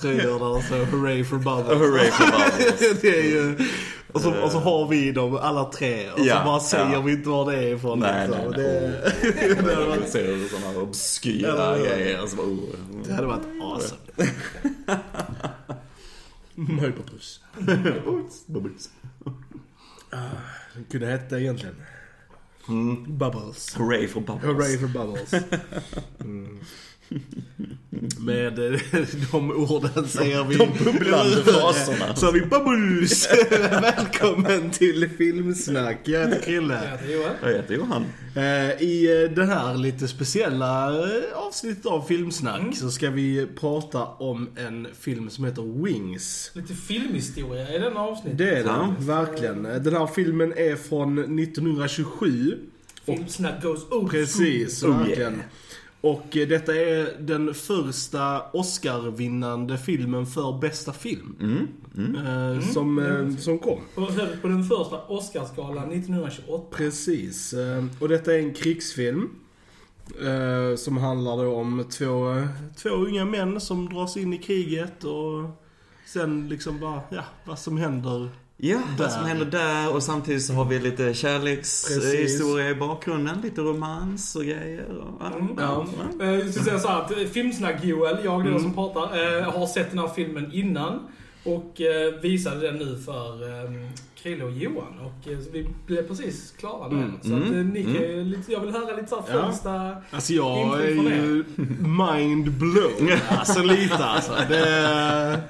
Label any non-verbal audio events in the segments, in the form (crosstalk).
tröjorna och så hurray for Bubbles. Hurray for Bubbles. det är. Och så, och så har vi dem alla tre och Ja, så bara säger ja. vi inte var det är ifrån. Nej, liksom. nej, det, det, hade varit, obskyra Ja. grejer. (laughs) (laughs) Oh. det hade varit awesome. (laughs) Bubbles. Bubbles. Den kunde heta egentligen. Bubbles. Hurray for Bubbles. Hurray for Bubbles. Mm. Med eh, (laughs) de orden säger vi... De bubblande fraserna. (laughs) Så vi Bubbles! (laughs) Välkommen till Filmsnack. Jag heter Krille. Jag heter Johan. Jag heter Johan. Eh, I eh, det här lite speciella avsnittet av Filmsnack så ska vi prata om en film som heter Wings. Lite filmhistoria i denna avsnitt. Det är den, verkligen. Den här filmen är från 1927. Filmsnack goes old Precis, Oh, verkligen. yeah. Och eh, detta är den första Oscar-vinnande filmen för bästa film. Eh, Som, eh, som kom. school. Och höll på den första Oscarsgalan 1928. Precis. eh, Och detta är en krigsfilm. eh, Som handlar då om två, två unga män som dras in i kriget och sen liksom bara, ja, vad som händer. Ja, vad som Där. händer där och samtidigt så har vi lite kärlekshistoria i bakgrunden. Lite romans och grejer. Och, Mm. Ja. Eh, Jag ska säga så här att eh, Filmsnack-Joel, jag Mm. då som pratar, eh, har sett den här filmen innan. Och eh, visade den nu för eh, Krille och Johan. Och eh, vi blev precis klara med Mm. Så att, eh, Mm. ni kan lite, jag vill höra lite såhär Ja. första... Alltså jag är ju mind blown. Alltså lite alltså. Det,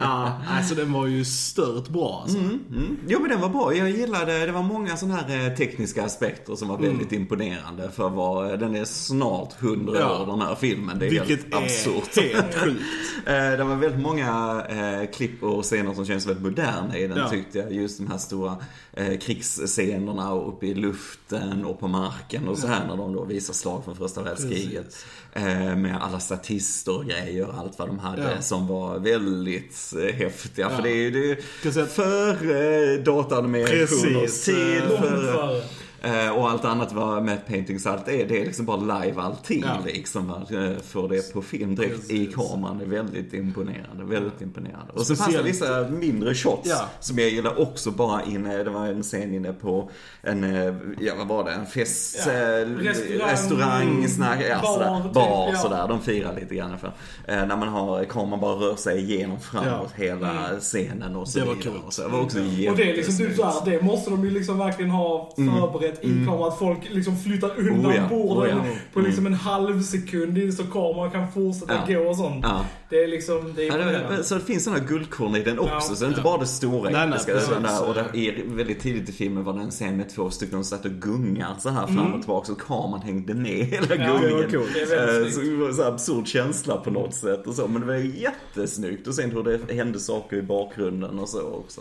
ja, alltså den var ju stört bra alltså. Mm, mm. Jo men den var bra. Jag gillade, det var många sådana här eh, tekniska aspekter som var väldigt imponerande för vad, den är snart 100 Ja. år den här filmen. Det är Vilket helt absurt. är helt sjukt. (laughs) Eh, Det var väldigt många eh, klipp och scener som känns väldigt moderna i den Ja. tyckte jag. Just de här stora eh, krigsscenerna uppe i luften och på marken och så här när de då visar slag från första världskriget. Eh, med alla statister och grejer och allt vad de hade Ja. som var väldigt eh, häftiga. Ja. För det är ju det, Kan säga- för eh, datanimationers Precis. tid. För, före. Eh, och allt annat var med paintings, allt det, det är liksom bara live allting Ja. liksom. Eh, få det på film direkt i Precis. kameran är väldigt imponerande, väldigt imponerande. Och så fanns det vissa mindre shots Ja. som jag gillar också bara inne, det var en scen inne på en, eh, ja vad var det, en fest, Ja. Restaurang, restaurang, snack, ja, bar, sådär, typ, bar ja. sådär, de firar lite grann för. Eh, när man har, kameran bara rör sig igenom framåt hela scenen och så Det var. Och så, det var också Och det är liksom typ jättesnyggt. såhär, det måste de ju liksom verkligen ha förberett i kameran. Att folk liksom flyttar undan Oh ja, borden oh ja. på liksom en halv sekund så kameran kan fortsätta Ja. gå och sånt. Ja. Det är liksom, det är så det finns sådana guldkorn i den också, Ja, så det är inte ja. bara det stora Nej, nej, precis. där, och där är väldigt tidigt i filmen var det en scen med två stycken som satt och gungar så här fram och tillbaka så kameran hängde ner hela Ja, det var gungningen. coolt. Det är Eh, Så snyggt. det var en så absurd känsla på något sätt och så, men det var jättesnyggt. Och sen hur det hände saker i bakgrunden och så också.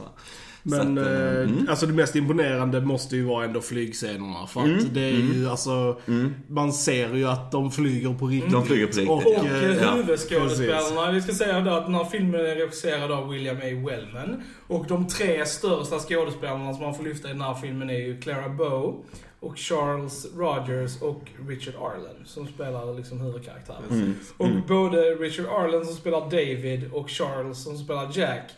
Men att, eh, eh, mm. alltså det mest imponerande måste ju vara ändå flygscenerna. För att Mm, det är ju alltså, man ser ju att de flyger på riktigt. De flyger på riktigt, Och. Och eh, ja, huvudskådespelarna, vi ska säga då att den här filmen är regisserad av William A. Wellman. Och de tre största skådespelarna som man får lyfta i den här filmen är ju Clara Bow, och Charles Rogers och Richard Arlen som spelar liksom huvudkaraktären. Mm. Och både Richard Arlen som spelar David och Charles som spelar Jack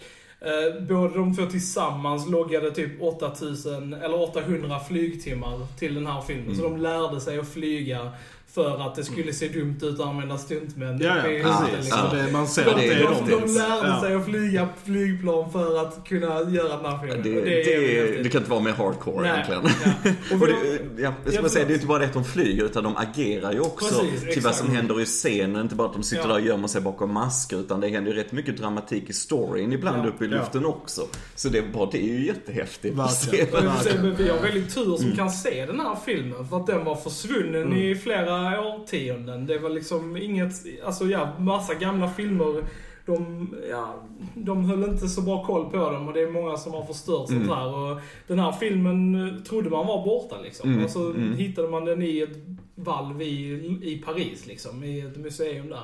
båda de två tillsammans loggade typ 8000 eller 800 flygtimmar till den här filmen. Så de lärde sig att flyga för att det skulle se dumt ut att använda stuntmän. Ja, Det ja, precis. det, liksom. Det, man ser Så att de, det är de, de. de lärde Ja. sig att flyga flygplan för att kunna göra den här filmen. Det, det, det, häftigt. kan inte vara mer hardcore Nej, egentligen. ja. Och (laughs) Och det, de- ja, jag Ja, säga, förlåt. det är inte bara det att de flyger utan de agerar ju också Precis, till vad som exakt. händer i scenen. Inte bara att de sitter Ja. där och gömmer sig bakom masker utan det händer ju rätt mycket dramatik i storyn ibland Ja. uppe i Ja. luften också. Så det, är bara, det är ju jättehäftigt att se. Men Vi har väldigt tur som Mm. kan se den här filmen. För att den var försvunnen i flera årtionden. Det var liksom inget, alltså ja, massa gamla filmer. De, ja, de höll inte så bra koll på dem och det är många som har förstört sånt Mm. här. Och den här filmen eh, trodde man var borta liksom. Mm, Och så mm. hittade man den i ett valv i, i Paris liksom. I ett museum där.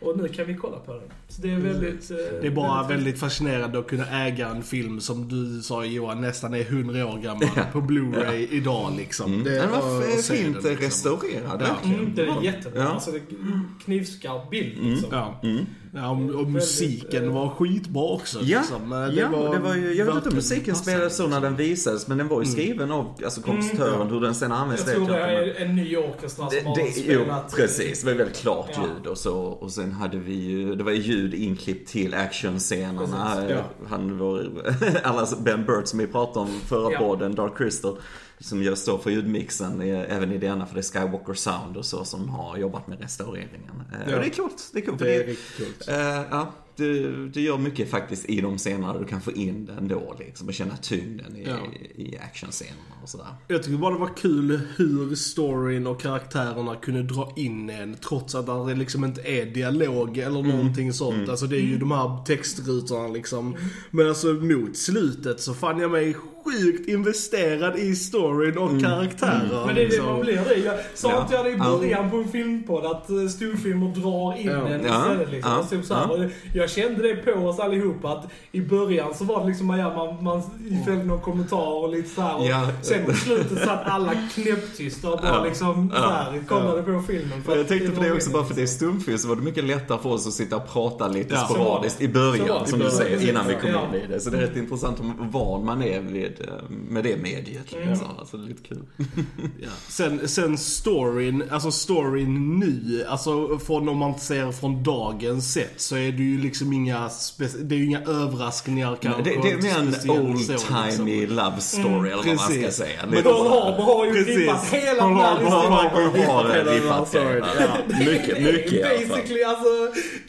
Och nu kan vi kolla på den. Så det är väldigt... eh, Det är bara väldigt fascinerande att kunna äga en film som du sa Johan, nästan är 100 år gammal på Blu-ray idag liksom. Mm. Det, Den var fint den, liksom. restaurerad Ja. Mm, det är jättebra. Ja. Alltså, det är knivskarp bild liksom. Ja. Mm. Ja, och, och musiken eh, var skitbra också. Ja, liksom. Eh, ja det var ju, jag vet inte om musiken spelades så när liksom. den visades, men den var ju skriven av alltså, kompositören, hur den sen används Jag tror det är en ny orkester som Det, har det, jo, spelat... precis. Det var väldigt klart Ja. ljud och så. Och sen hade vi ju, det var ju ljud inklippt till actionscenerna. Ja. Han, vår, (laughs) allas Ben Burt som vi pratade om förra Ja. podden, Dark Crystal. Som just står för ljudmixen även i denna, för det är Skywalker Sound och så som har jobbat med restaureringen. Eh, Ja. Och det är coolt. Det är coolt. Det är riktigt coolt. Eh, ja, du, du gör mycket faktiskt i de scenerna du kan få in det ändå liksom och känna tyngden i, Ja. i actionscenerna och sådär. Jag tycker bara det var kul hur storyn och karaktärerna kunde dra in en trots att det liksom inte är dialog eller någonting sånt. Alltså det är ju de här textrutorna liksom. Men alltså mot slutet så fann jag mig sjukt investerad i storyn och karaktärer. Men det är det liksom. man blir det. Jag sa Ja. inte jag det i Ja. början på en filmpodd att eh, storfilmer drar in Ja. en istället liksom. Ja. Typ så här, Ja. Jag kände det på oss allihopa att i början så var det liksom ja, man, man fällde någon kommentar och lite så här, och Ja. Sen på slutet satt alla knäpptysta och bara Ja. liksom Ja. här, kollade på filmen. För jag tänkte på det också, bara för att det är stumfilm så var det mycket lättare för oss att sitta och prata lite Ja. sporadiskt i början, som I du säger, innan vi kom Ja. in i det. Så det är rätt intressant hur van man är vid, eh, med det mediet. Mm. Liksom. Alltså, det är lite kul. (laughs) Ja. Sen, sen storyn, alltså storyn nu, alltså från om man ser från dagens sätt så är det ju liksom inga, spec- det är ju inga överraskningar kanske. Det, det är mer en old-timey liksom. love story, eller vad man ska precis. säga. Men här. Harbor har ju Precis. rippat hela den här har- historien. har hela rippat den här hela. Mycket, mycket i alla fall. Basically, alltså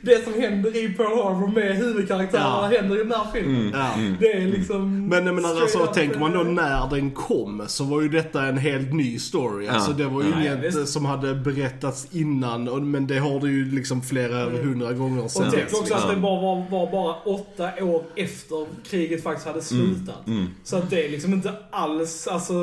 det som händer i Pearl Harbor med huvudkaraktärerna Ja. händer i den här filmen. Ja. Det är liksom... Men jag menar alltså, tänker man då eh, när den kom så var ju detta en helt ny story. Alltså det var ju Ja. inget Nej, visst. som hade berättats innan. och- Men det har det ju liksom flera hundra gånger Och sen tänk dess, också att liksom. det bara var, var bara åtta år efter kriget faktiskt hade slutat. Mm. Så att det är liksom inte alls, alltså...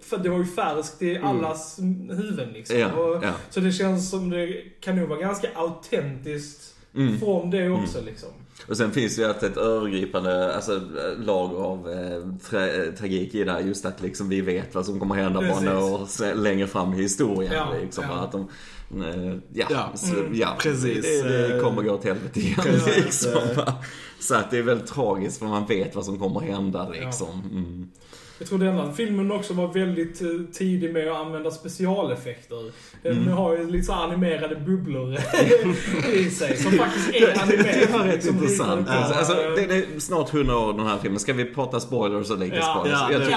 För det var ju färskt i allas huvuden liksom. Ja, och, ja. Så det känns som det kan nog vara ganska autentiskt Mm. från det också liksom. Och sen finns det ju ett, ett övergripande alltså, lager av eh, tra tragik i det här. Just att liksom vi vet vad som kommer hända bara Precis. några år längre fram i historien. Ja, liksom, ja. Att de, eh, ja, Ja, så, mm, ja precis. Det, det kommer gå åt helvete igen. Precis. (laughs) Liksom, så att det är väldigt tragiskt för man vet vad som kommer hända liksom. Mm. Jag tror denna filmen också var väldigt eh, tidig med att använda specialeffekter. Den Mm. har ju lite så animerade bubblor (laughs) i sig som faktiskt är animerade. Det var rätt liksom, intressant. Alltså, eh, det, det är snart 100 år den här filmen. Ska vi prata spoilers och lite Ja, spoilers? ja, Jag det får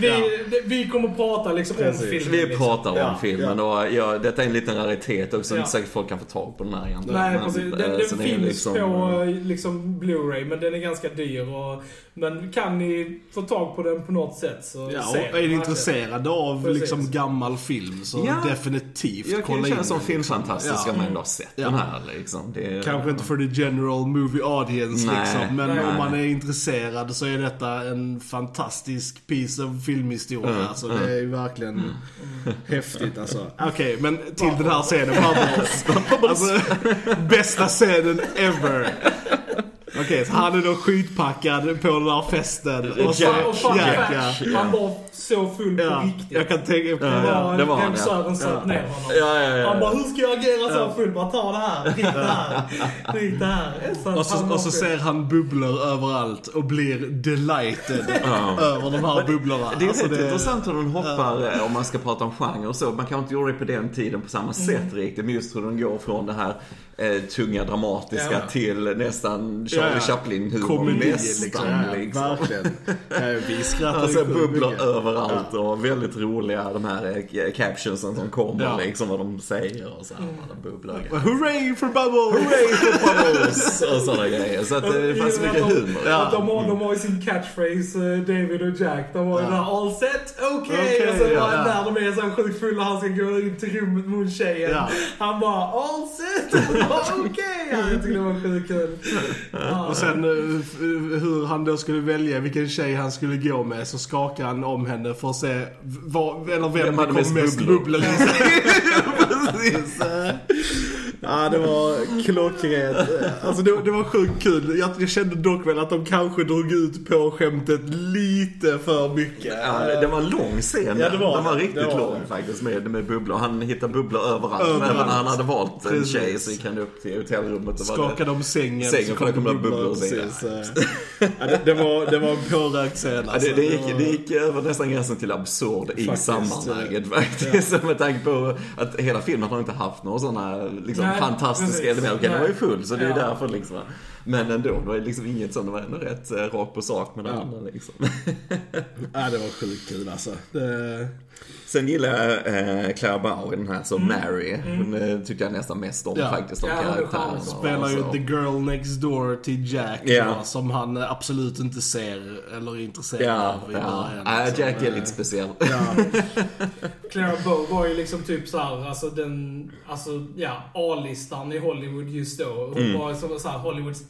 vi Ja, vi, det, vi kommer prata liksom Precis. om filmen. Vi liksom. pratar om Ja. filmen och ja, detta är en liten raritet också. Ja. Inte säkert folk kan få tag på den här egentligen. Nej, Men, precis. Den, eh, den det är finns liksom, på eh, liksom Blu-ray, men den är ganska dyr. Och, men kan ni få tag på den på något sätt så Ja, och är ni intresserade av Precis. liksom gammal film så Ja. definitivt Jag kan kolla in känna som filmfantastisk liksom. ska man ändå ha sett Ja. den här liksom. Det är, Kanske inte för the general movie audience Nej. liksom. Men Nej. om man är intresserad så är detta en fantastisk piece of filmhistoria. Mm, Alltså det är ju verkligen Mm. häftigt alltså. Okej, men till den här scenen. Alltså, bästa scenen ever. Okej, så han är då skitpackad på den här festen. Och så, Jack, Och Jack, Jack, ja. han var så full på Ja, riktigt. jag kan tänka... Ja, Det ja. var, det var han, Ja. ner honom. Ja, ja, ja. Han bara, hur ska jag agera så full? Bara ta det här, drick det här, drick det här. Så Och så, och så ser han bubblor överallt och blir delighted över de här bubblorna. Det är Alltså, rätt intressant hur den hoppar, eh, om man ska prata om genre och så. Man kanske inte gjorde det på den tiden på samma sätt Mm. riktigt. Men just hur den går från det här eh, tunga, dramatiska Ja. till nästan Charlie Ja, Chaplin-humor. Nästan, liksom. Ja, liksom. Verkligen. Vi skrattar Alltså bubblor mycket. överallt och väldigt roliga de här eh, captionsen som kommer Ja. liksom vad de säger och så här, Mm. alla bubblor. Hooray for bubbles! Hooray for bubbles! och sådana grejer. Så att eh, det fanns så mycket humor. Ja. De, har, de har ju sin catchphrase, eh, David och Jack. De har ju Ja. den här all set, okej. Okej, och så ja, ja. när de är så sjukt fulla han ska gå in till rummet mot tjejen. Ja. Han bara all set, (laughs) okej. Ja, jag tyckte det var sjukt kul. (laughs) Ja. Och sen eh, f- hur han då skulle välja vilken tjej han skulle gå med så skakar han om henne för att se vad, eller vem, Vem hade mest i sig. (laughs) Precis. (laughs) Ja, det var klockrent. Alltså det, det var sjukt kul. Jag, jag kände dock väl att de kanske drog ut på skämtet lite för mycket. Ja, det, det var en lång scen. Ja, det var Den var det. riktigt Det var lång det. faktiskt med, med bubblor. Han hittade bubblor överallt. Överallt. Även när han hade valt en Precis. tjej så gick han upp till hotellrummet och var det- Skakade om sängen. Sängen, så det kom kom bubblor och så. precis. Ja, det, det, var, det var en pårökt scen Ja, alltså. det, det, gick, var- det gick över nästan gränsen till absurd i Faktiskt, sammanhanget faktiskt. (laughs) Med tanke på att hela filmen har inte haft några sådana liksom, fantastiska element. Den var ju full så det är Ja. därför liksom. Men ändå, det var liksom inget sånt. Det var ändå rätt eh, rakt på sak med det Ja. andra liksom. (laughs) Ja, det var sjukt kul alltså. Det, Sen gillar jag eh, Clara Bow i den här som Mary. Hon eh, tyckte jag nästan mest om Ja. faktiskt, av Ja, hon charmig. spelar ju The. Girl Next Door till Jack Ja. va, som han absolut inte ser eller är intresserad Ja, av i ja. början. ja. liksom. Jack är Eh, lite speciell. (laughs) Ja, (laughs) Clara Bow var ju liksom typ så här, alltså den, alltså ja, A-listan i Hollywood just då. Hon var som så här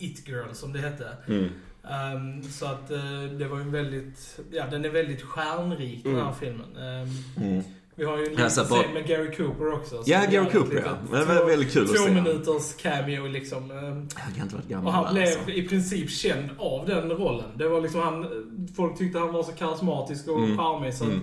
Hollywoods it-girl som det hette. Ehm, så att eh, det var ju väldigt, ja den är väldigt stjärnrik den här filmen. Ehm, Mm. Vi har ju en liten scen med Gary Cooper också. Ja, Gary Cooper, ja. Det var två- väldigt kul att Två se. minuters cameo liksom. Ehm, Han kan inte varit gammal och han blev alltså. i princip känd av den rollen. Det var liksom han, folk tyckte han var så karismatisk och Mm. charmig så att Mm.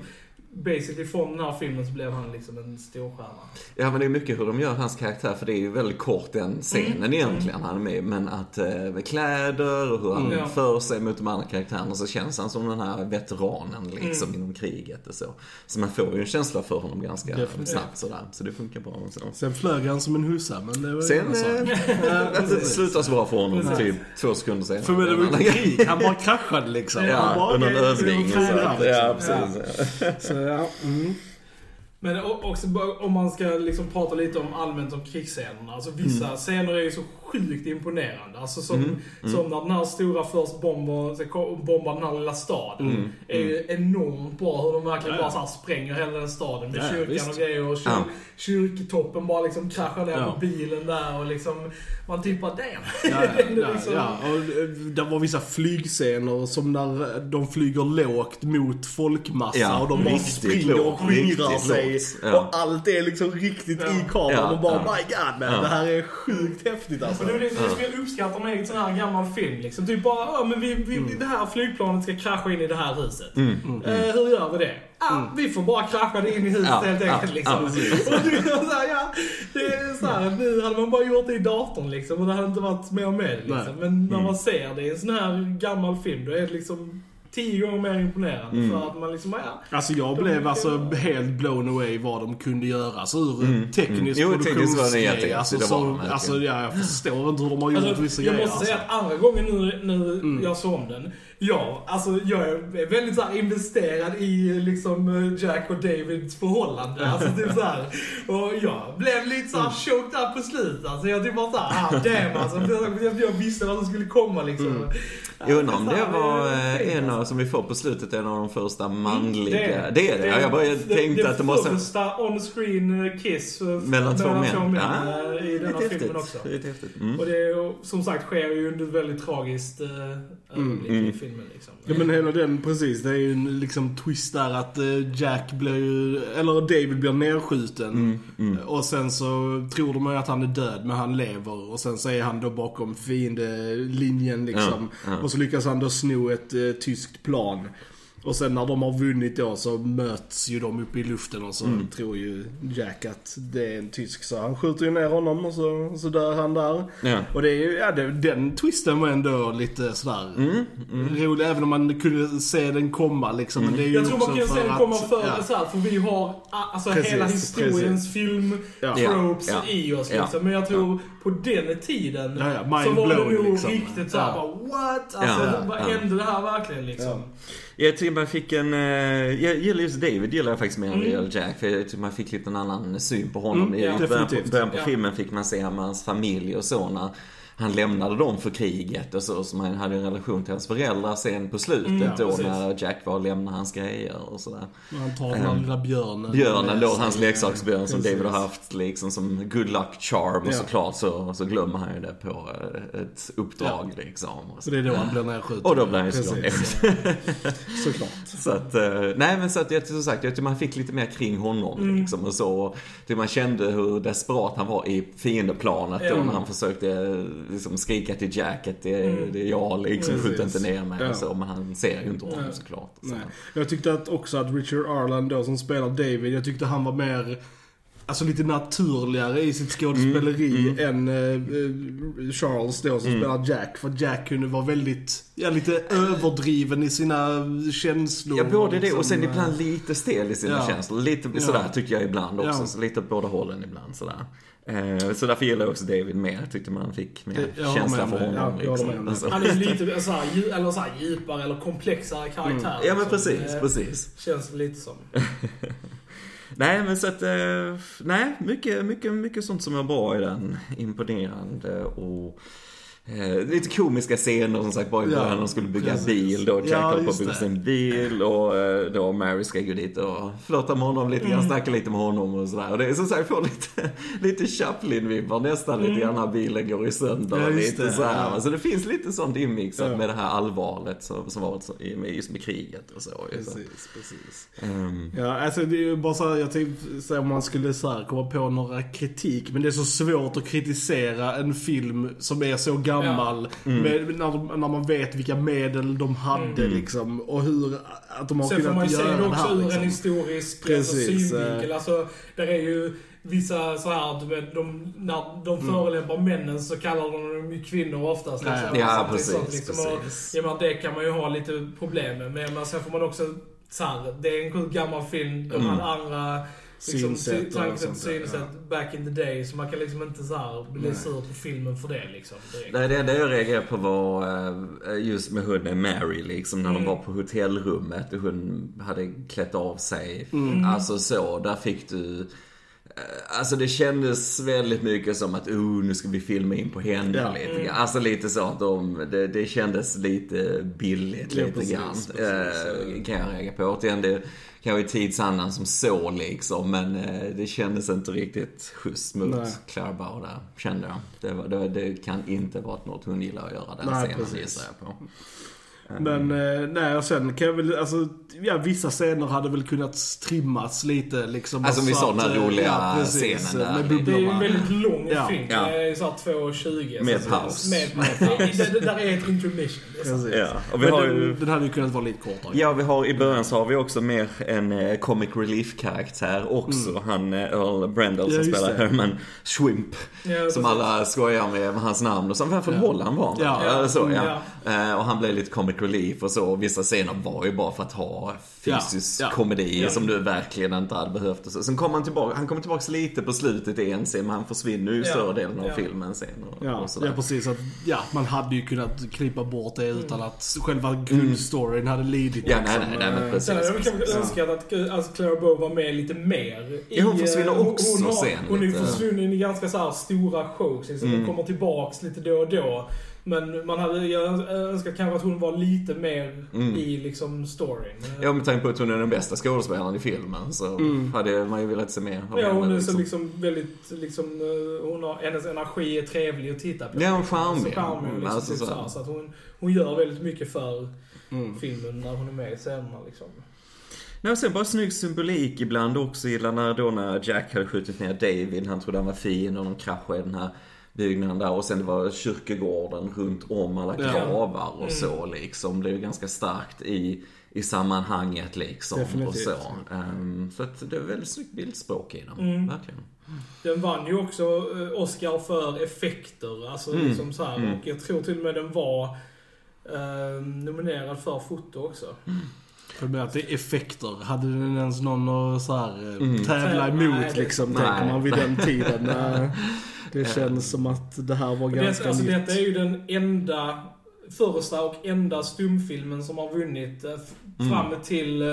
Basically från den här filmen så blev han liksom en stor stjärna. Ja men det är mycket hur de gör hans karaktär för det är ju väldigt kort den scenen Mm. egentligen han är med. Men att eh, med kläder och hur han Mm. Ja. för sig mot de andra karaktärerna så känns han som den här veteranen liksom Mm. inom kriget och så. Så man får ju en känsla för honom ganska Definitivt. snabbt sådär. Så det funkar bra och så. Sen flög han som en hussa, men det var ju Sen eh, (laughs) det slutar så bra för honom Precis. typ två sekunder senare. För men det var ju (laughs) krig, han bara kraschade liksom. Han Ja, bara, under en övning. Så, ja, precis. Så, Eh, ja. Mm. Men också om man ska liksom prata lite om allmänt om krigsscenerna. Alltså vissa Mm. scener är ju så sjukt imponerande. Alltså som, som när den här stora först bombar, den här lilla staden. Mm. är ju enormt bra hur de verkligen Ja, ja. bara så spränger hela den staden med Ja, kyrkan visst. och grejer. Och kyr, Ja. kyrktoppen bara liksom kraschar ner på bilen där och liksom, man typ bara damn. Ja, ja, (laughs) liksom- ja. Och eh, det var vissa flygscener som när de flyger lågt mot folkmassa och de bara springer och skingrar sig. Ja. Och allt är liksom riktigt Ja. i kameran Ja, och bara ja. my god man, Ja. det här är sjukt häftigt alltså. Det är det som jag uppskattar med en sån här gammal film. Liksom. Typ bara, ja men vi, vi, Mm. det här flygplanet ska krascha in i det här huset. Eh, hur gör vi det? Ah, Vi får bara krascha det in i huset Ja, helt ja, enkelt. Liksom. ja, och det, är så här, ja, det är så här, nu hade man bara gjort det i datorn liksom, och det hade inte varit mer med. Liksom. Men när man ser det i en sån här gammal film, då är det liksom tio gånger mer imponerande. För att man liksom, ja. Alltså jag blev alltså helt blown away vad de kunde göra. Så ur en teknisk det produktionsgrej. Alltså, det var så, alltså ja, jag förstår inte hur de har gjort Alltså, vissa jag grejer. måste säga alltså. att andra gången nu, nu Mm. jag såg om den, ja, alltså jag är väldigt så investerad i liksom Jack och Davids förhållande. Alltså typ så här. Och jag blev lite så Mm. här choked up på slutet. Alltså jag typ bara såhär, ah damn alltså. Jag, visste vad som skulle komma liksom. Mm. Jag undrar om det var är eh, en av, alltså. som vi får på slutet, en av de första manliga. Det är Det är det, ja. Jag bara tänkte det, att det måste... första on-screen eh, kiss eh, Mellan två män. Ja, eh, i denna filmen häftigt. också. Lite häftigt. Mm. Och det är som sagt sker ju under ett väldigt tragiskt ögonblick Mm. i filmen liksom. Ja men hela den, precis. Det är ju en liksom twist där att eh, Jack blir ju, eller David blir nedskjuten. Mm, Och sen så tror de ju att han är död, men han lever. Och sen så är han då bakom fiendelinjen liksom. Ja, ja. Och så lyckas han då sno ett eh, tyskt plan. Och sen när de har vunnit då så möts ju de uppe i luften och så Mm. tror ju Jack att det är en tysk. Så han skjuter ju ner honom och så, så dör han där. Ja. Och det är ju, ja det, den twisten var ändå lite sådär Mm, rolig. Även om man kunde se den komma liksom. Men det är ju Jag tror man kan se den att- komma före ja. så här, för vi har alltså Precis, hela historiens film-tropes Ja, ja. i oss Ja. liksom. Men jag tror på den tiden Ja, ja, mind så var det nog liksom. riktigt såhär Ja. bara what? Alltså Ja, vad ja. hände det här verkligen liksom? Jag tycker man fick en, eh, jag gillar just David gillar jag faktiskt mer än Mm. Jack. För jag tycker man fick lite en annan syn på honom. Mm, I ja, början, på, början på Ja. filmen fick man se hans familj och så när han lämnade dem för kriget och så, som han hade en relation till hans föräldrar sen på slutet Mm, ja, då precis. när Jack var och lämnade hans grejer och sådär. Han tar den här lilla björnen. Björnen då, hans leksaksbjörn som. David har haft liksom som good luck charm och Ja. såklart så, så glömmer han ju det på eh, ett uppdrag liksom. Och, Så det är då han blir nedskjuten. och då blir han ju såklart. (laughs) Såklart. Så att, eh, nej men så att jag, som sagt, jag tycker man fick lite mer kring honom Mm. liksom och så. Och man kände hur desperat han var i fiendeplanet då Ja. när han försökte liksom skrika till Jack att det, det är jag liksom, Precis. skjut inte ner mig Ja. så. Men han ser ju inte honom Nej. såklart. Så. Nej. Jag tyckte att också att Richard Arlen då som spelar David, jag tyckte han var mer Alltså lite naturligare i sitt skådespeleri än eh, eh, Charles då som spelar Jack. För Jack kunde vara väldigt, ja lite överdriven i sina känslor. Ja, både det liksom, och sen eh, ibland lite stel i sina Ja. känslor. Lite Ja. sådär tycker jag ibland också. Ja. Så lite åt båda hållen ibland sådär. Eh, så därför gillar jag också David mer. Tyckte man fick mer Det- känsla med för honom. Ja, liksom. Alltså. Han är lite så här, dju- eller så här, djupare eller komplexare karaktär. Ja men liksom. precis, Det precis. Känns lite som. (laughs) Nej men så att, eh, nej mycket, mycket, mycket sånt som är bra i den. Imponerande och eh, lite komiska scener som sagt bara i Ja, början. De skulle bygga precis. bil då. Jack Ja, på att bygga sin bil och eh, då Mary ska gå dit och flörta med honom lite Mm. grann, snacka lite med honom och sådär. Och det är som sagt, får lite, (laughs) lite Chaplin-vibbar nästan lite grann när bilen går i sönder. Mm. Ja, lite det, så här. ja. Alltså det finns lite sånt inmixat Ja. med det här allvaret som, som varit så, med- just med kriget och så. ju. så. Precis, precis. Ehm, Ja, alltså det är ju bara så här, jag tänkte säga om man skulle så här komma på några kritik. Men det är så svårt att kritisera en film som är så gammal. Mm. Med, när, när man vet vilka medel de hade liksom. Och hur, att de har Sen får man kunnat ju se göra det det också här ur en liksom. historisk Precis, alltså, synvinkel. eh. Alltså, där är ju vissa så här, du vet, de, när de Mm. förolämpar männen så kallar de dem ju kvinnor oftast. Ja, liksom. ja, Så det är precis, sånt, och, precis. jag menar, det kan man ju ha lite problem med. Men sen får man också, så här, det är en gammal film. De Mm. hade andra liksom, Synsätt sy- och tankesätt, sånt synsätt back in the day. Så man kan liksom inte så här bli Nej. sur på filmen för det liksom. direkt. Nej, det enda jag reagerade på var eh, just med hunden Mary liksom när de Mm. var på hotellrummet och hon hade klätt av sig. Mm. Alltså så, där fick du Alltså det kändes väldigt mycket som att oh, nu ska vi filma in på henne Ja. lite Mm. grann. Alltså lite så att de, det, det kändes lite billigt Ja, lite precis, grann. precis. Eh, kan jag reagera på. Återigen, det kanske är tidsandan som så liksom. Men eh, det kändes inte riktigt schysst mot Nej. Clara Bow där, kände jag. Det, var, det, det kan inte vara något hon gillar att göra den Nej, scenen precis. gissar jag på. Men eh, nej, och sen kan jag väl, alltså, ja vissa scener hade väl kunnat trimmas lite liksom. Alltså, vi så sa den här att, eh, roliga precis, scenen där. Med Det är ju en väldigt lång Ja. film. Ja. Det är såhär 2.20. Med så- paus. Med (laughs) paus. Det, det, där är ett intermission. Är. Ja, och vi Men har den, ju... den hade ju kunnat vara lite kortare. Ja, vi har, i början så har vi också mer en eh, comic relief-karaktär också. Han eh, Earl Brendel Mm. Ja, som spelar. Herman Schwimp. Ja, Som precis. alla skojar med, med hans namn. Och så, varför Ja. Var han? Ja. ja. Så, ja. Ja. Och han blev lite comic relief och så. Och vissa scener var ju bara för att ha fysisk Ja. Ja. komedi Ja. som du verkligen inte hade behövt. Och så. Sen kom han tillbaka, han kommer tillbaka lite på slutet i en scen, men han försvinner ju Ja. större delen av Ja. filmen sen. Och, Ja, och ja, precis. Att, ja, man hade ju kunnat klippa bort det utan att själva grundstoryn hade lidit. Ja, nej, nej, nej, men precis. Sen hade jag kanske önskat att alltså, Clara Bow var med lite mer. Ja, hon försvinner eh, hon- också hon, har, sen Hon är ju försvunnen i ganska så här stora shows. Liksom. Mm. Hon kommer tillbaks lite då och då. Men man hade, jag önskar kanske att hon var lite mer Mm. i liksom storyn. Ja, med tanke på att hon är den bästa skådespelaren i filmen så Mm. hade man ju velat se mer av Ja, hon henne, är så liksom väldigt, liksom, eh, hon har, hennes energi är trevlig att titta på. Ja, hon är charmig. Så charmig, liksom, Alltså, typ så så, här. här, så att hon, hon gör väldigt mycket för Mm. filmen när hon är med i scenerna liksom. Nej, sen bara snygg symbolik ibland också. Gillar när, då när Jack hade skjutit ner David. Han trodde han var fin och de kraschade i den här byggnaden där. Och sen det var kyrkogården runt om alla gravar och Mm. så liksom. Det är ju ganska starkt i, i sammanhanget liksom. Och Definitivt. så. Ehm, så att det är väldigt snyggt bildspråk i den. Mm. Verkligen. Den vann ju också eh, Oscar för effekter. Alltså Mm. liksom så här. Mm. Och jag tror till och med den var eh, nominerad för foto också. För med att det är effekter. Hade den ens någon att så här, eh, Mm. tävla Nej, emot det- liksom, nej. tänker man vid den tiden. (laughs) Eh, Det känns som att det här var ganska det, alltså, nytt. detta är ju den enda, första och enda stumfilmen som har vunnit eh, Mm. fram till eh,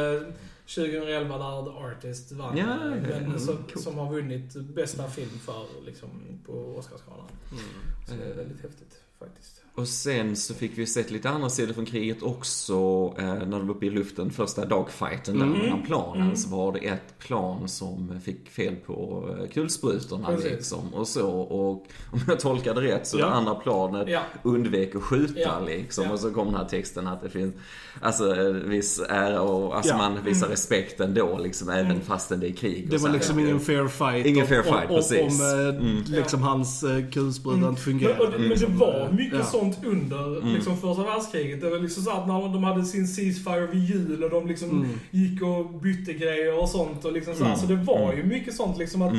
2011 där The Artist vann. Ja, eh, men Mm, som, cool. som har vunnit bästa film för, liksom, på Oscarsgalan. Mm. Så det är väldigt häftigt faktiskt. Och sen så fick vi sett lite andra sidor från kriget också eh, när de var uppe i luften, första dogfighten där mellan planen så var det ett plan som fick fel på eh, kulsprutorna Precis. liksom och så och (laughs) om jag tolkade rätt så Ja. det andra planet Ja. undvek att skjuta Ja. liksom Ja. och så kom den här texten att det finns alltså eh, viss ära och alltså Ja. man visar respekt ändå liksom även Mm. fastän det är krig Det var liksom ingen fair fight. Ingen om- fair fight, om, precis. Om, eh, Mm. liksom hans kulspruta inte Men, fungerade. men det var mycket Ja. sånt under liksom, första världskriget. Det var liksom så att när de hade sin ceasefire vid jul och de liksom Mm. gick och bytte grejer och sånt. Och liksom så, här. så det var ju mycket sånt liksom att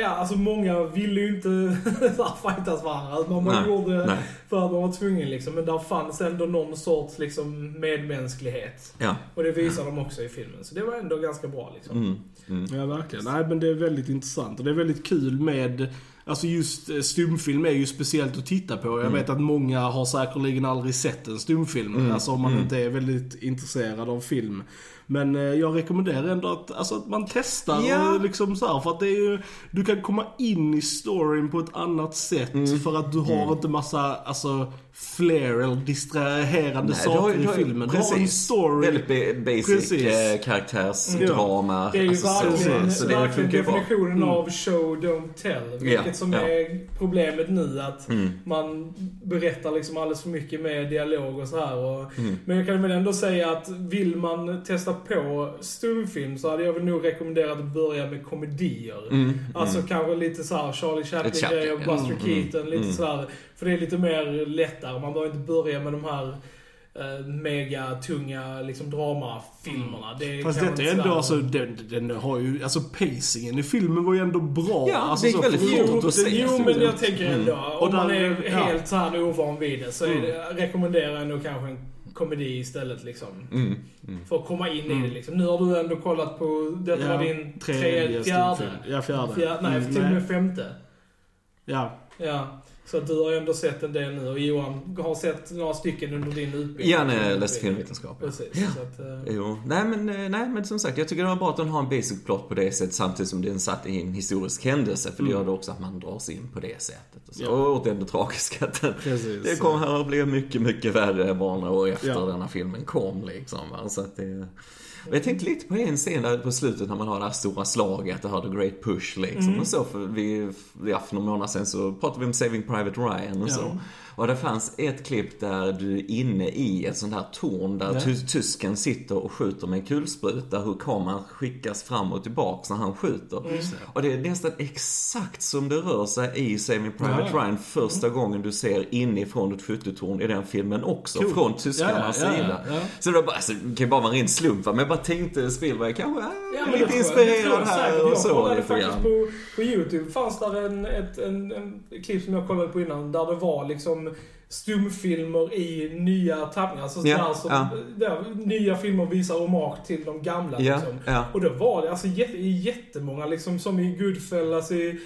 Ja, alltså många ville ju inte (laughs) fightas varandra. Men man Nej, gjorde det nej. för att man var tvungen liksom. Men där fanns ändå någon sorts liksom medmänsklighet. Ja. Och det visar de också i filmen. Så det var ändå ganska bra liksom. Mm. Mm. Ja, verkligen. Nej, men det är väldigt intressant. Och det är väldigt kul med... Alltså just eh, stumfilm är ju speciellt att titta på. Jag Mm. vet att många har säkerligen aldrig sett en stumfilm. Mm. Alltså om man inte är väldigt intresserad av film. Men eh, jag rekommenderar ändå att, alltså, att man testar Ja. och liksom så här, För att det är ju, du kan komma in i storyn på ett annat sätt. Mm. För att du har inte massa, alltså, flair eller distraherande Nej, saker du har i filmen. Du har en precis. story. Väldigt ba- basic Precis. eh, karaktärsdrama. Det är ju alltså, verkligen, så, så det verkligen definitionen av show, don't tell. Vilket Ja, som ja. är problemet nu. Att Mm. man berättar liksom alldeles för mycket med dialog och så här. Och, Mm. Men jag kan väl ändå säga att vill man testa på stumfilm så hade jag väl nog rekommenderat att börja med komedier. Mm. Alltså kanske lite så här Charlie Chaplin, Chaplin-grejer. Buster Mm, Keaton, lite mm. sådär. För det är lite mer lättare. Man behöver inte börja med de här eh, mega tunga liksom dramafilmerna. Det Fast kan detta är ändå, sådär- alltså, den, den har ju, alltså pacingen i filmen var ju ändå bra. Ja, alltså, det gick väldigt fort att se. Jo, men jag tänker ändå, om Mm. Och man är ja. helt så här ovan vid det så är Mm. det, rekommenderar jag nog kanske en komedi istället liksom. Mm. Mm. För att komma in i Mm. det liksom. Nu har du ändå kollat på, detta Ja, var din tredje fjärde. Ja, fjärde. Fjär, nej, Mm, till och med femte. Ja. Ja. Så att du har ändå sett en del nu och Johan har sett några stycken under din utbildning. Ja, när jag läste filmvetenskap. Precis. Ja. Så att, eh, Jo, nej men, eh, nej men som sagt, jag tycker det var bra att den har en basic plot på det sättet samtidigt som den satt i en historisk händelse. För det gör det också att man dras in på det sättet. Och, så. Ja. och det tragiska att den, Precis. det kommer här att bli mycket, mycket värre bara några år efter Ja. denna filmen kom liksom. va. Så att det, och jag tänkte lite på en scen där på slutet när man har det här stora slaget, det här The Great Push liksom. Och så för vi, ja, för några månader sedan så pratade vi om Saving Private Ryan och Ja. så. Och det fanns ett klipp där du är inne i ett sånt här torn där Ja. ty- tysken sitter och skjuter med en kulspruta. Hur kameran skickas fram och tillbaks när han skjuter. Och det är nästan exakt som det rör sig i Saving Private Ja. Ryan första gången du ser inifrån ett skyttetorn i den filmen också. Cool. Från tyskarnas Ja, sida. Så det bara, alltså, det kan ju bara vara en ren slump men jag bara tänkte Spielberg kanske är det lite jag- inspirerad jag här och Jag så kollade lite faktiskt på, på YouTube fanns där en, ett, en, en klipp som jag kollade på innan där det var liksom stumfilmer i nya tappningar. Alltså Ja, där, som, ja. där nya filmer visar hommage till de gamla. Ja, liksom. Och då var det alltså jätte, jättemånga, liksom, som i Goodfellas, i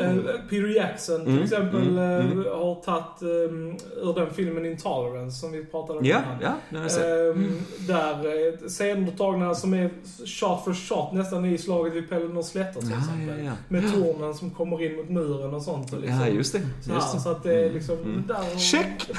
eh, Peter Jackson till Mm, exempel mm, mm. eh, har tagit um, ur den filmen Intolerance som vi pratade om Ja, ja, det har jag. Ehm, Där eh, scener tagna som är shot for shot nästan i slaget vid Pellinor slätter till Ja, exempel. ja, ja. Med tornen som kommer in mot muren och sånt. Och liksom, Ja, just det. Så, Just här, det. så att det är liksom där och, Check! (laughs) (laughs)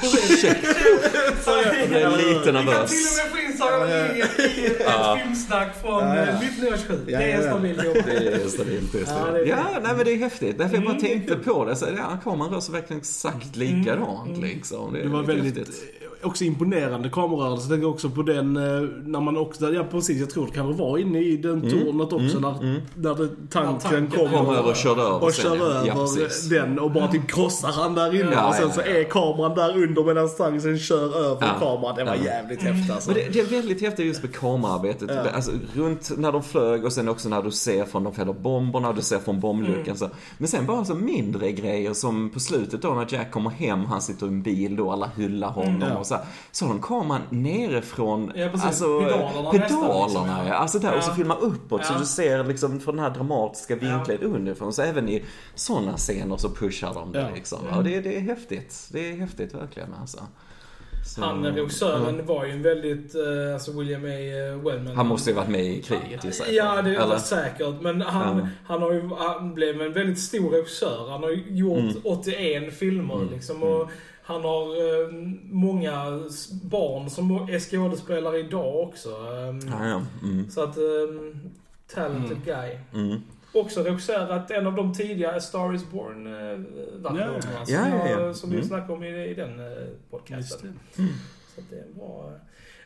Så Jag är lite Vi kan nervös. till och med få in Sagan i, i ett Ja. filmsnack från Ja, ja. ja, Mitt Nyårs 7. Ja, Det är stabilt. Det är stabilt, det är Ja, stabilt. det är Ja, nej men det är häftigt. Därför jag bara Mm, det tänkte på det. Så, ja, kameran rör sig verkligen exakt likadant Mm. liksom. Det var lite väldigt, häftigt. Också imponerande kamerarörelse. Jag tänker också på den, eh, när man också, ja precis, jag tror det kan vara inne i den tornet också mm, när, mm. när det, tanken tanken kommer. Kom över och körde över och kör ja. Ja, över precis. den och bara typ krossar han där inne. Ja, och sen ja, så ja. är kameran där under medan tanken kör över Ja. kameran. Det var Ja. jävligt häftigt alltså. Men det, det är väldigt häftigt just med kamerarbetet. Ja. Alltså, runt när de flög och sen också när du ser från de fäller bomberna, du ser från bombluckan. Mm. Så. Men sen bara så mindre grejer som på slutet då när Jack kommer hem, han sitter i en bil då, alla hyllar honom Ja. och så. Så har de kameran nerifrån, Ja, precis. alltså Pedalerna pedalerna liksom, ja. ja. Alltså där, och så Ja. filmar uppåt så Ja. du ser liksom från den här dramatiska vinkeln underifrån. Så även i sådana scener så pushar de det Ja. liksom. Ja, det, det är häftigt. Det är häftigt verkligen alltså. Så- Han, regissören, var ju en väldigt, eh, alltså William A. Wellman. Han måste ju varit med i kriget gissar jag. Ja, det är säkert. Men han, Ja. han, har ju, han blev en väldigt stor regissör. Han har ju gjort Mm. 81 filmer Mm. liksom. Och han har eh, många barn som är skådespelare idag också. Eh, Ja, ja. Mm. Så att, eh, talented Mm. guy. Mm. Också regisserat en av de tidiga A Star Is Born eh, Ja. Som, Ja, ja, som vi Mm. snackade om i, i den eh, podcasten. det. Så att det är bra.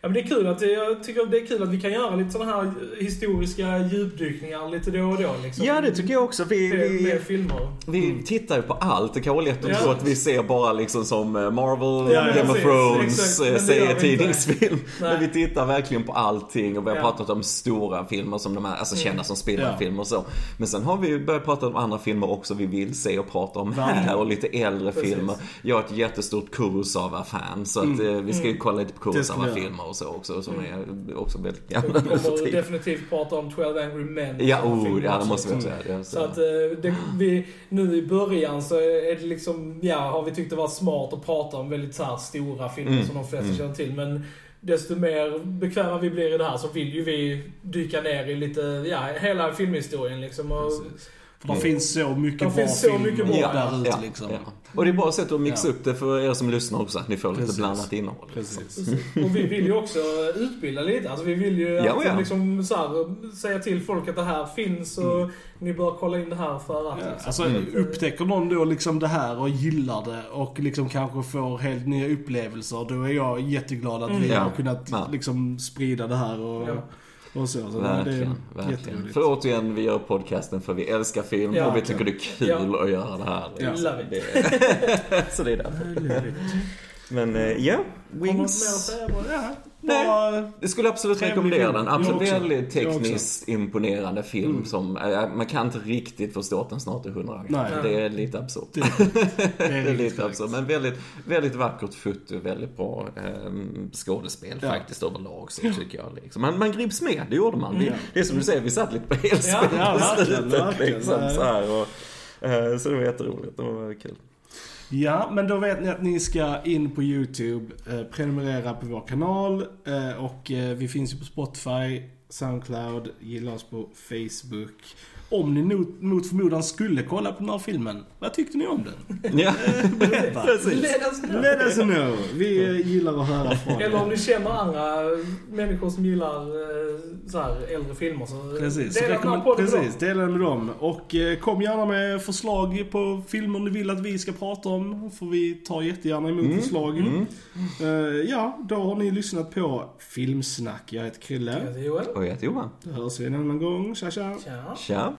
Ja, men det är kul att, jag tycker det är kul att vi kan göra lite sådana här historiska djupdykningar lite då och då. Liksom. Ja, det tycker jag också. Vi, Med, vi, med filmer. vi tittar ju på allt. Det kan vara lätt att Ja. tro att vi ser bara liksom som eh, Marvel, Ja, Game of. Thrones, eh, serietidningsfilm. Men vi tittar verkligen på allting och vi har Ja. pratat om stora filmer som de här, alltså Mm. kända som Spielberg-filmer och så. Men sen har vi ju börjat prata om andra filmer också vi vill se och prata om här Verkligen. och lite äldre Precis. filmer. Jag är ett jättestort Kurosawa-fan så att eh, vi ska ju Mm. kolla lite på. Kurosawa-filmer och så också som Mm. är också väldigt gamla nu för definitivt prata om 12 Angry Men. Ja, oh, ja, det måste vi också göra. Det, Så att eh, det, vi, nu i början så är det liksom, ja, har vi tyckt det var smart att prata om väldigt så här stora filmer Mm. som de flesta Mm. känner till. Men desto mer bekväma vi blir i det här så vill ju vi dyka ner i lite, ja, hela filmhistorien liksom. Och, Precis. För det finns så mycket Det bra finns så mycket bra, där ute ja, liksom. ja. Och det är bara sätt att mixa Ja. upp det för er som lyssnar också, att ni får lite Precis. blandat innehåll. Precis. Precis. Och vi vill ju också utbilda lite. Alltså vi vill ju Ja, att ja. Liksom så här, säga till folk att det här finns och ni bör kolla in det här för att. Ja, liksom. alltså Mm. upptäcker någon då liksom det här och gillar det och liksom kanske får helt nya upplevelser. Då är jag jätteglad att vi Mm. Ja. har kunnat Ja. liksom sprida det här och, Ja. Och så. så Verkligen, det är verkligen. jätteroligt. För återigen, vi gör podcasten för vi älskar film Ja. och vi tycker det är kul Ja. att göra det här. Ja. Love it. Det- (laughs) Så det är därför. Men eh, ja, Wings. Ja, Nej. Jag skulle absolut rekommendera den. Absolut väldigt tekniskt imponerande film Mm. som, eh, man kan inte riktigt förstå att den snart är 100 år. Nej. Det är lite absurt. det, det (laughs) Det är är riktigt lite absurt, men väldigt, väldigt vackert foto, väldigt bra eh, skådespel Ja. faktiskt överlag så tycker jag. Liksom. Man, man grips med, det gjorde man. Vi, Ja. det är som du säger, vi satt lite på helspänn Ja, på verkligen, slutet. Liksom, så, här, och, eh, så det var jätteroligt, det var kul. Ja, men då vet ni att ni ska in på YouTube, eh, prenumerera på vår kanal eh, och eh, vi finns ju på Spotify, Soundcloud, gilla oss på Facebook. Om ni mot, mot förmodan skulle kolla på den här filmen, vad tyckte ni om den? (laughs) Ja, Berätta. precis. Let us know. Let us know. Vi gillar att höra från Eller om ni känner andra människor som gillar eh, så här äldre filmer så Precis, dela den här podden precis dela med dem. Och eh, kom gärna med förslag på filmer ni vill att vi ska prata om. För vi tar jättegärna emot Mm, förslag. mm. Eh, ja, då har ni lyssnat på Filmsnack. Jag heter Krille. Jag heter Joel. Och jag heter Johan. Då hörs vi en annan gång. Tja tja. Tja. Tja.